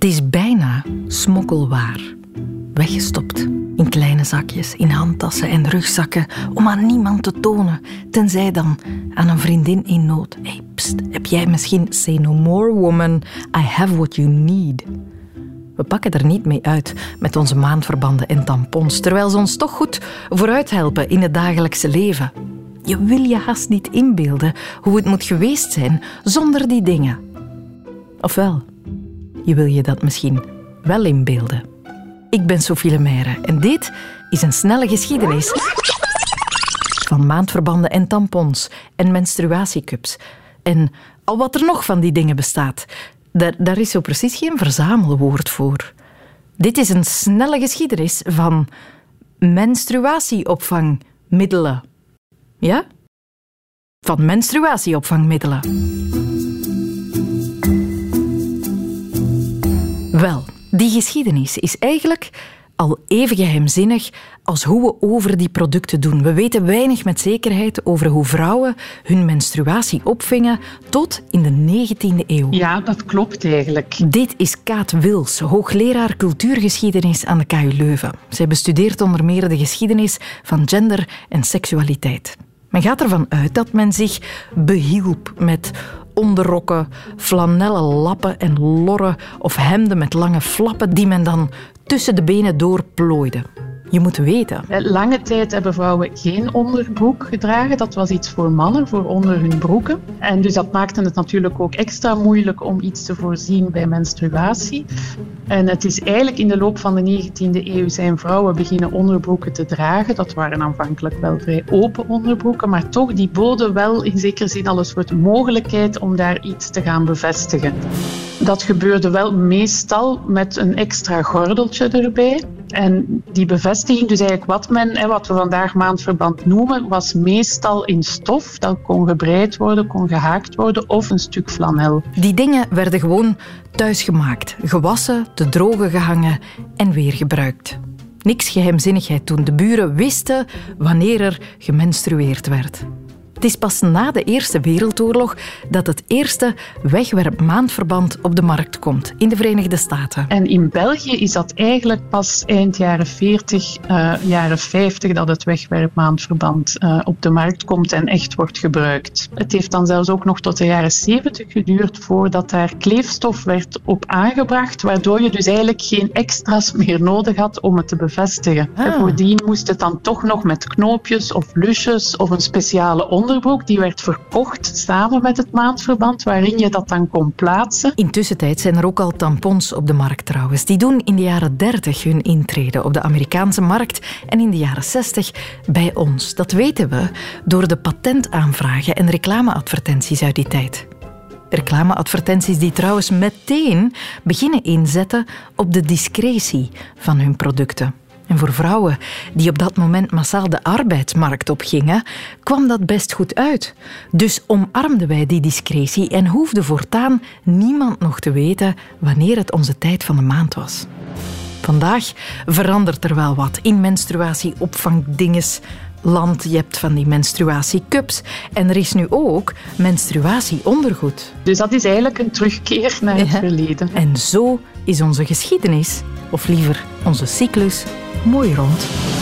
Het is bijna smokkelwaar. Weggestopt in kleine zakjes, in handtassen en rugzakken, om aan niemand te tonen, tenzij dan aan een vriendin in nood. Hey, pst, heb jij misschien Say No More Woman, I Have What You Need? We pakken er niet mee uit met onze maandverbanden en tampons, terwijl ze ons toch goed vooruit helpen in het dagelijkse leven. Je wil je haast niet inbeelden hoe het moet geweest zijn zonder die dingen. Ofwel, je wil je dat misschien wel inbeelden. Ik ben Sophie Lemaire en dit is een snelle geschiedenis van maandverbanden en tampons en menstruatiecups. En al wat er nog van die dingen bestaat. Daar, daar is zo precies geen verzamelwoord voor. Dit is een snelle geschiedenis van menstruatieopvangmiddelen. Ja? Van menstruatieopvangmiddelen. Wel, die geschiedenis is eigenlijk al even geheimzinnig als hoe we over die producten doen. We weten weinig met zekerheid over hoe vrouwen hun menstruatie opvingen tot in de 19e eeuw. Ja, dat klopt eigenlijk. Dit is Kaat Wils, hoogleraar cultuurgeschiedenis aan de KU Leuven. Zij bestudeert onder meer de geschiedenis van gender en seksualiteit. Men gaat ervan uit dat men zich behielp met onderrokken, flanellen lappen en lorren of hemden met lange flappen die men dan tussen de benen door plooide. Je moet weten. Lange tijd hebben vrouwen geen onderbroek gedragen. Dat was iets voor mannen, voor onder hun broeken. En dus dat maakte het natuurlijk ook extra moeilijk om iets te voorzien bij menstruatie. En het is eigenlijk in de loop van de 19e eeuw zijn vrouwen beginnen onderbroeken te dragen. Dat waren aanvankelijk wel vrij open onderbroeken, maar toch, die boden wel in zekere zin al een soort mogelijkheid om daar iets te gaan bevestigen. Dat gebeurde wel meestal met een extra gordeltje erbij. En die bevestiging, dus eigenlijk wat men, wat we vandaag maandverband noemen, was meestal in stof. Dat kon gebreid worden, kon gehaakt worden of een stuk flanel. Die dingen werden gewoon thuis gemaakt, gewassen, te drogen gehangen en weer gebruikt. Niks geheimzinnigheid toen de buren wisten wanneer er gemenstrueerd werd. Het is pas na de Eerste Wereldoorlog dat het eerste wegwerpmaandverband op de markt komt in de Verenigde Staten. En in België is dat eigenlijk pas eind jaren 40, uh, eh, jaren 50 dat het wegwerpmaandverband uh, op de markt komt en echt wordt gebruikt. Het heeft dan zelfs ook nog tot de jaren 70 geduurd voordat daar kleefstof werd op aangebracht, waardoor je dus eigenlijk geen extra's meer nodig had om het te bevestigen. Ah. En voordien moest het dan toch nog met knoopjes of lusjes of een speciale onder die werd verkocht samen met het maandverband, waarin je dat dan kon plaatsen. Intussen zijn er ook al tampons op de markt trouwens. Die doen in de jaren 30 hun intrede op de Amerikaanse markt en in de jaren 60 bij ons. Dat weten we door de patentaanvragen en reclameadvertenties uit die tijd. Reclameadvertenties die trouwens meteen beginnen inzetten op de discretie van hun producten. En voor vrouwen die op dat moment massaal de arbeidsmarkt opgingen, kwam dat best goed uit. Dus omarmden wij die discretie en hoefde voortaan niemand nog te weten wanneer het onze tijd van de maand was. Vandaag verandert er wel wat in menstruatieopvangdinges, land. Je hebt van die menstruatiecups. En er is nu ook menstruatieondergoed. Dus dat is eigenlijk een terugkeer naar het verleden. En zo is onze geschiedenis, of liever onze cyclus, mooi rond.